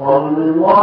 الله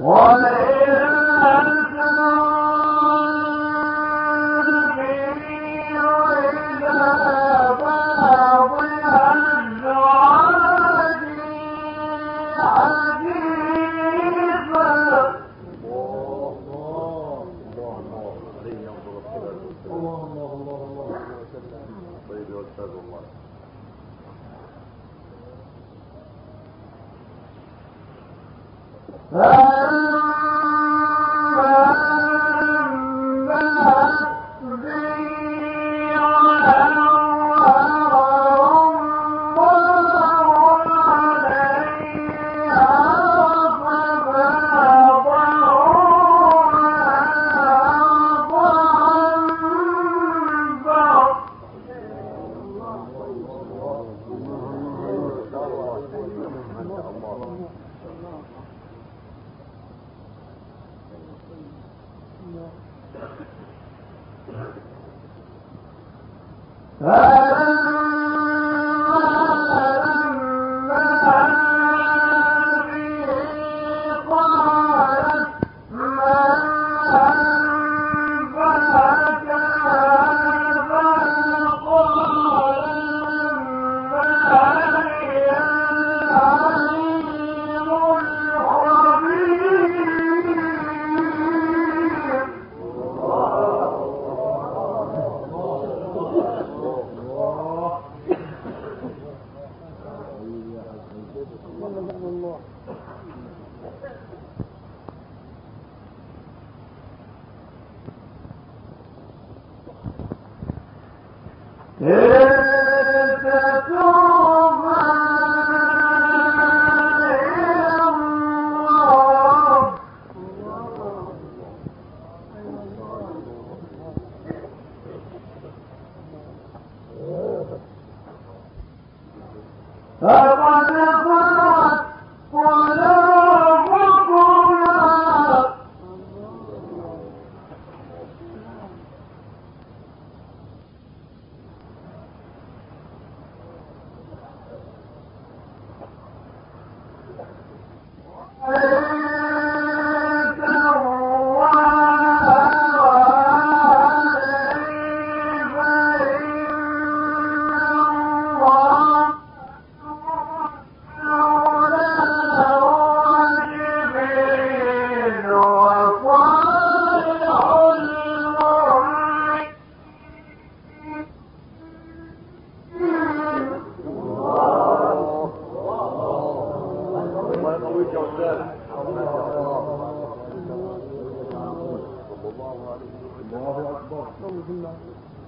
وَلَئِنْ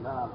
نعم۔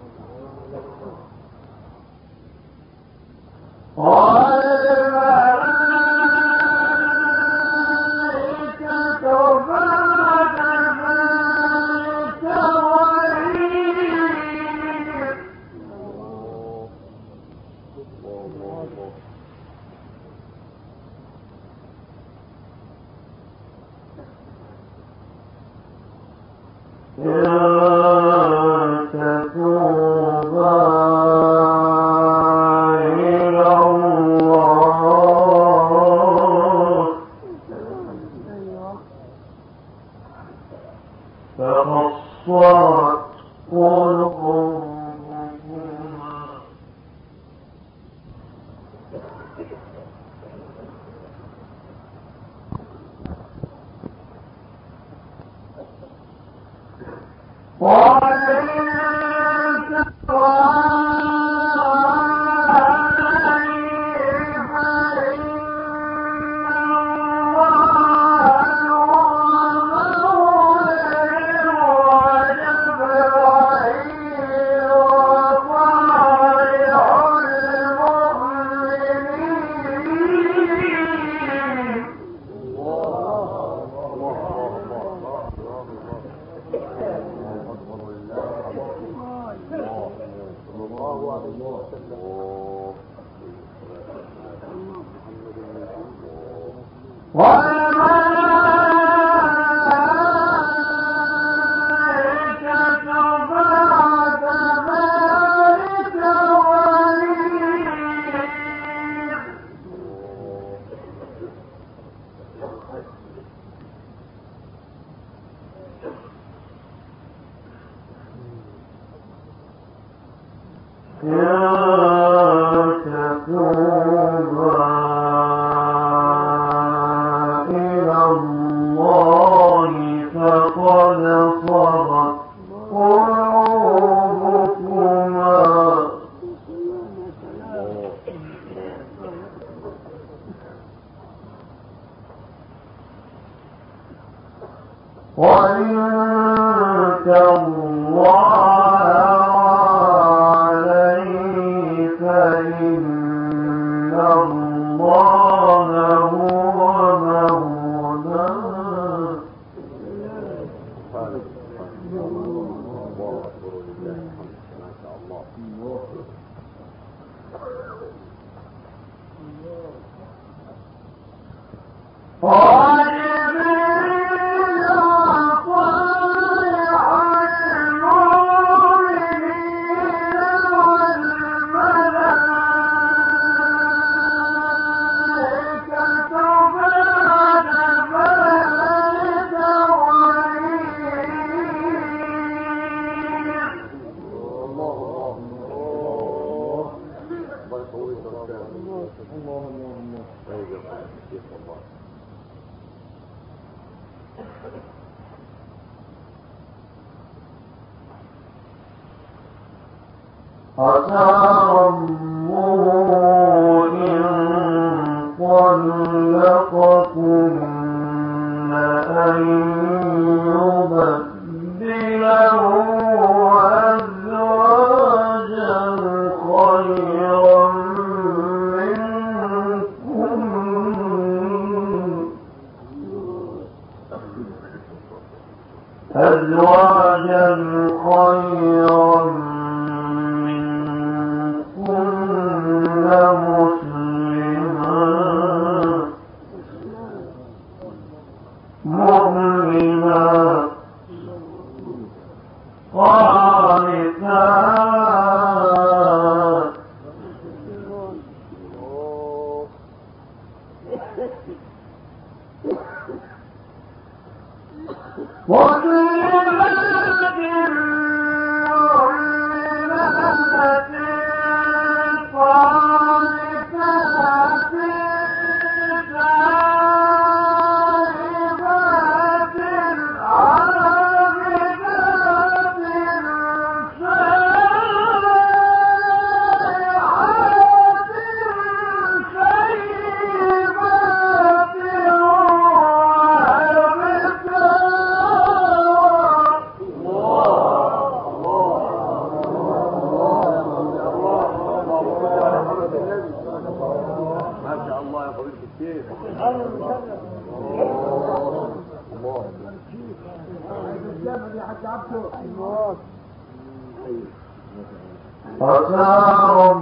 Oh, it's not. نار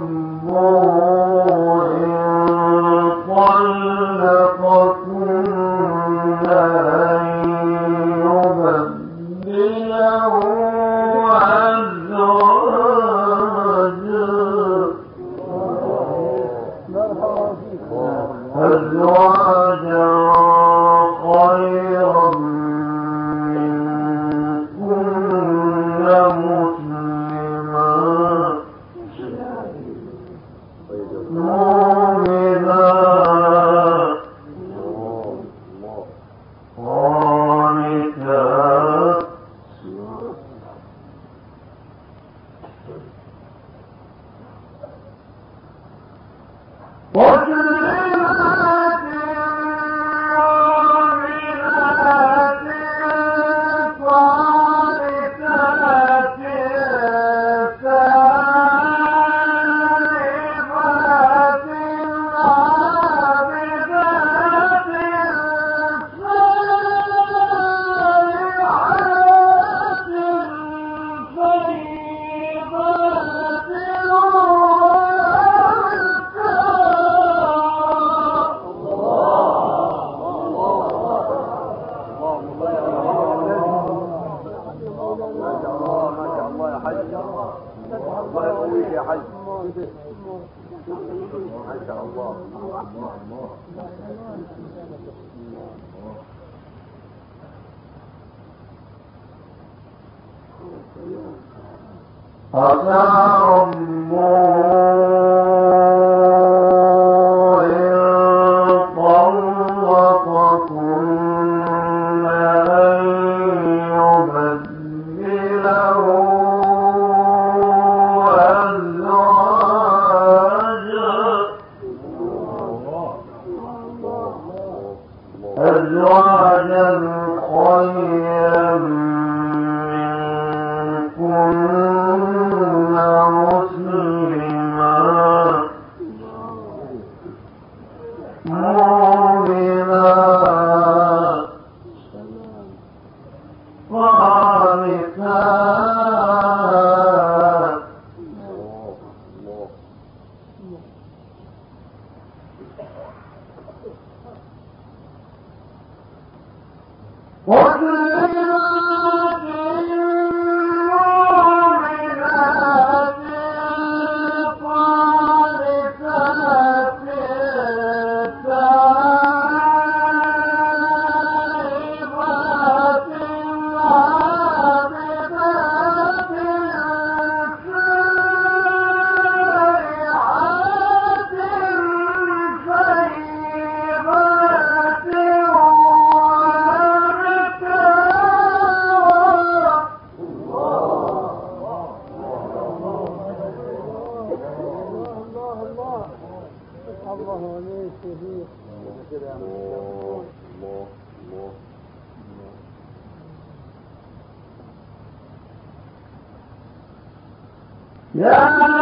خيرا منكم. جنات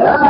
Yeah.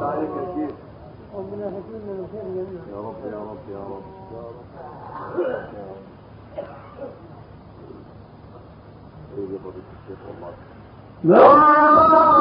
الله عليك يا شيخ ربنا يهدينا من خير جميعا يا رب يا رب يا رب يا رب يا رب يا رب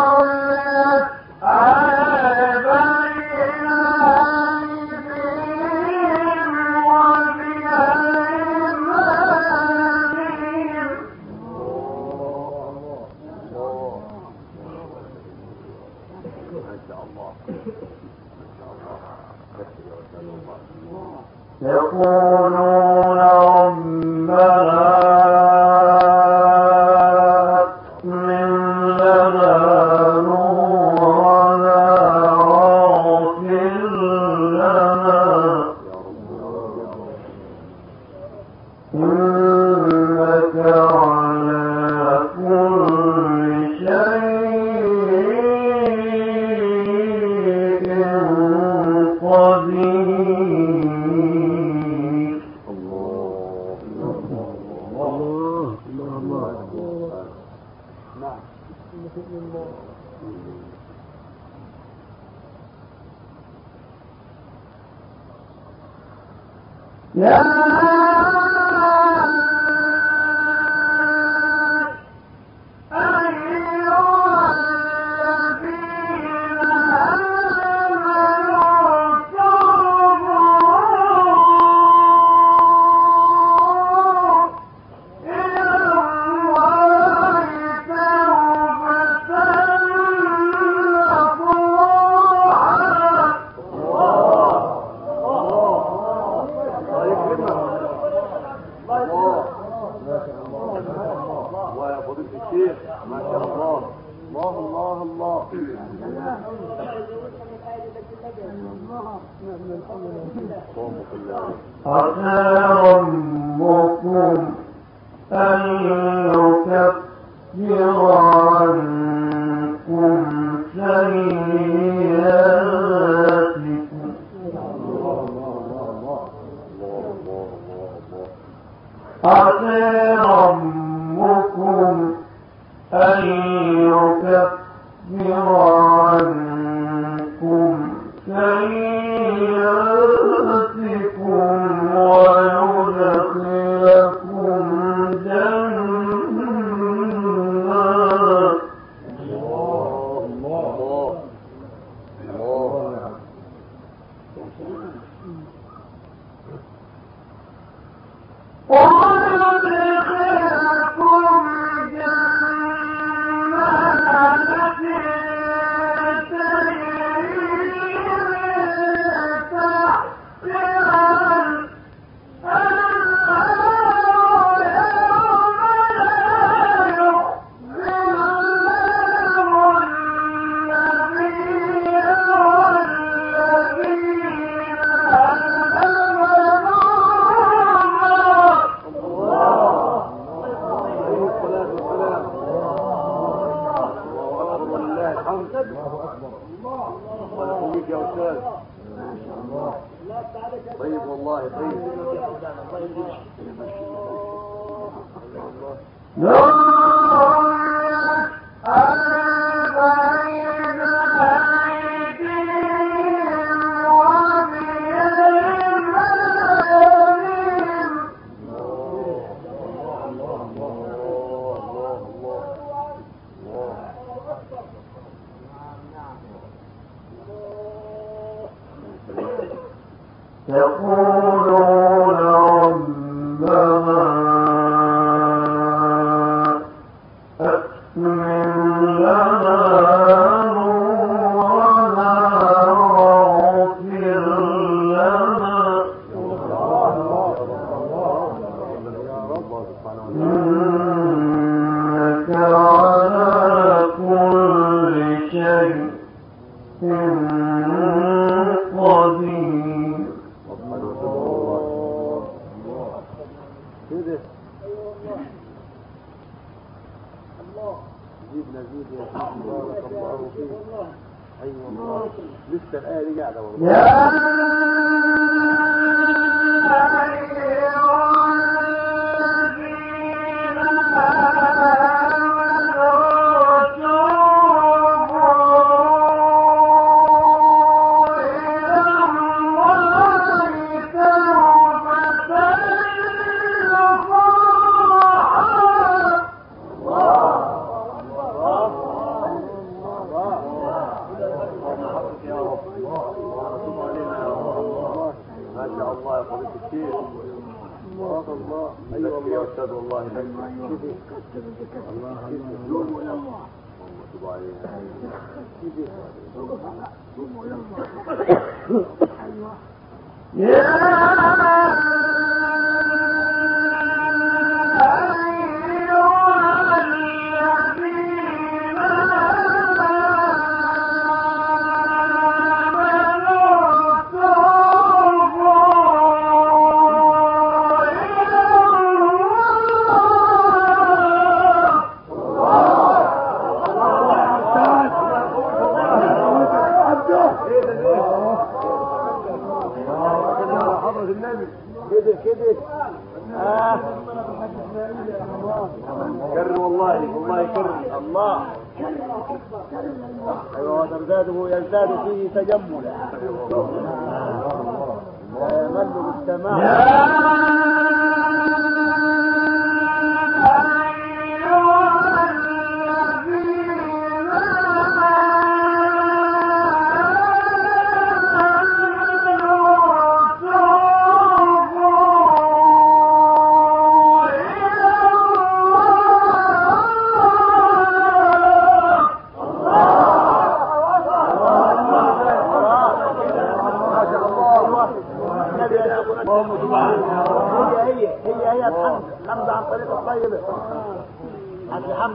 الله. أن يكفر عنكم سيئاتكم. عسى أن الله Rama كتاب الله لما الله توبوا إلى الله وتب علينا توبوا إلى الله تجملا. ملوا بالسماء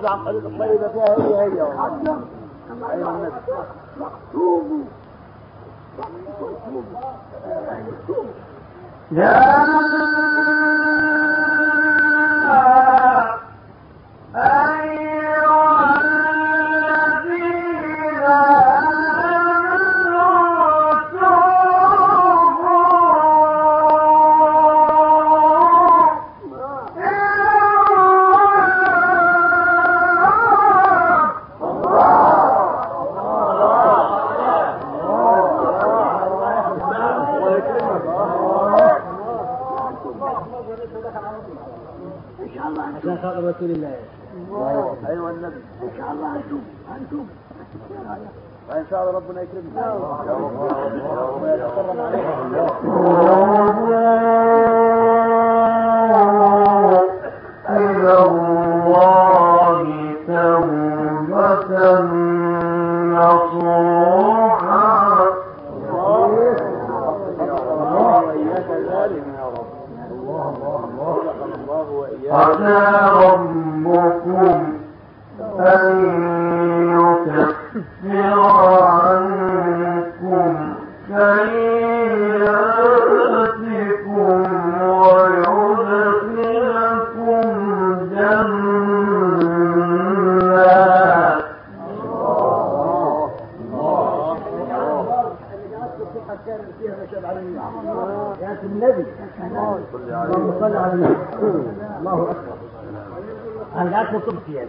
الأرض عن طريق الطيبة فيها هي هي أيها النبي توبوا لا اللہ کو کیا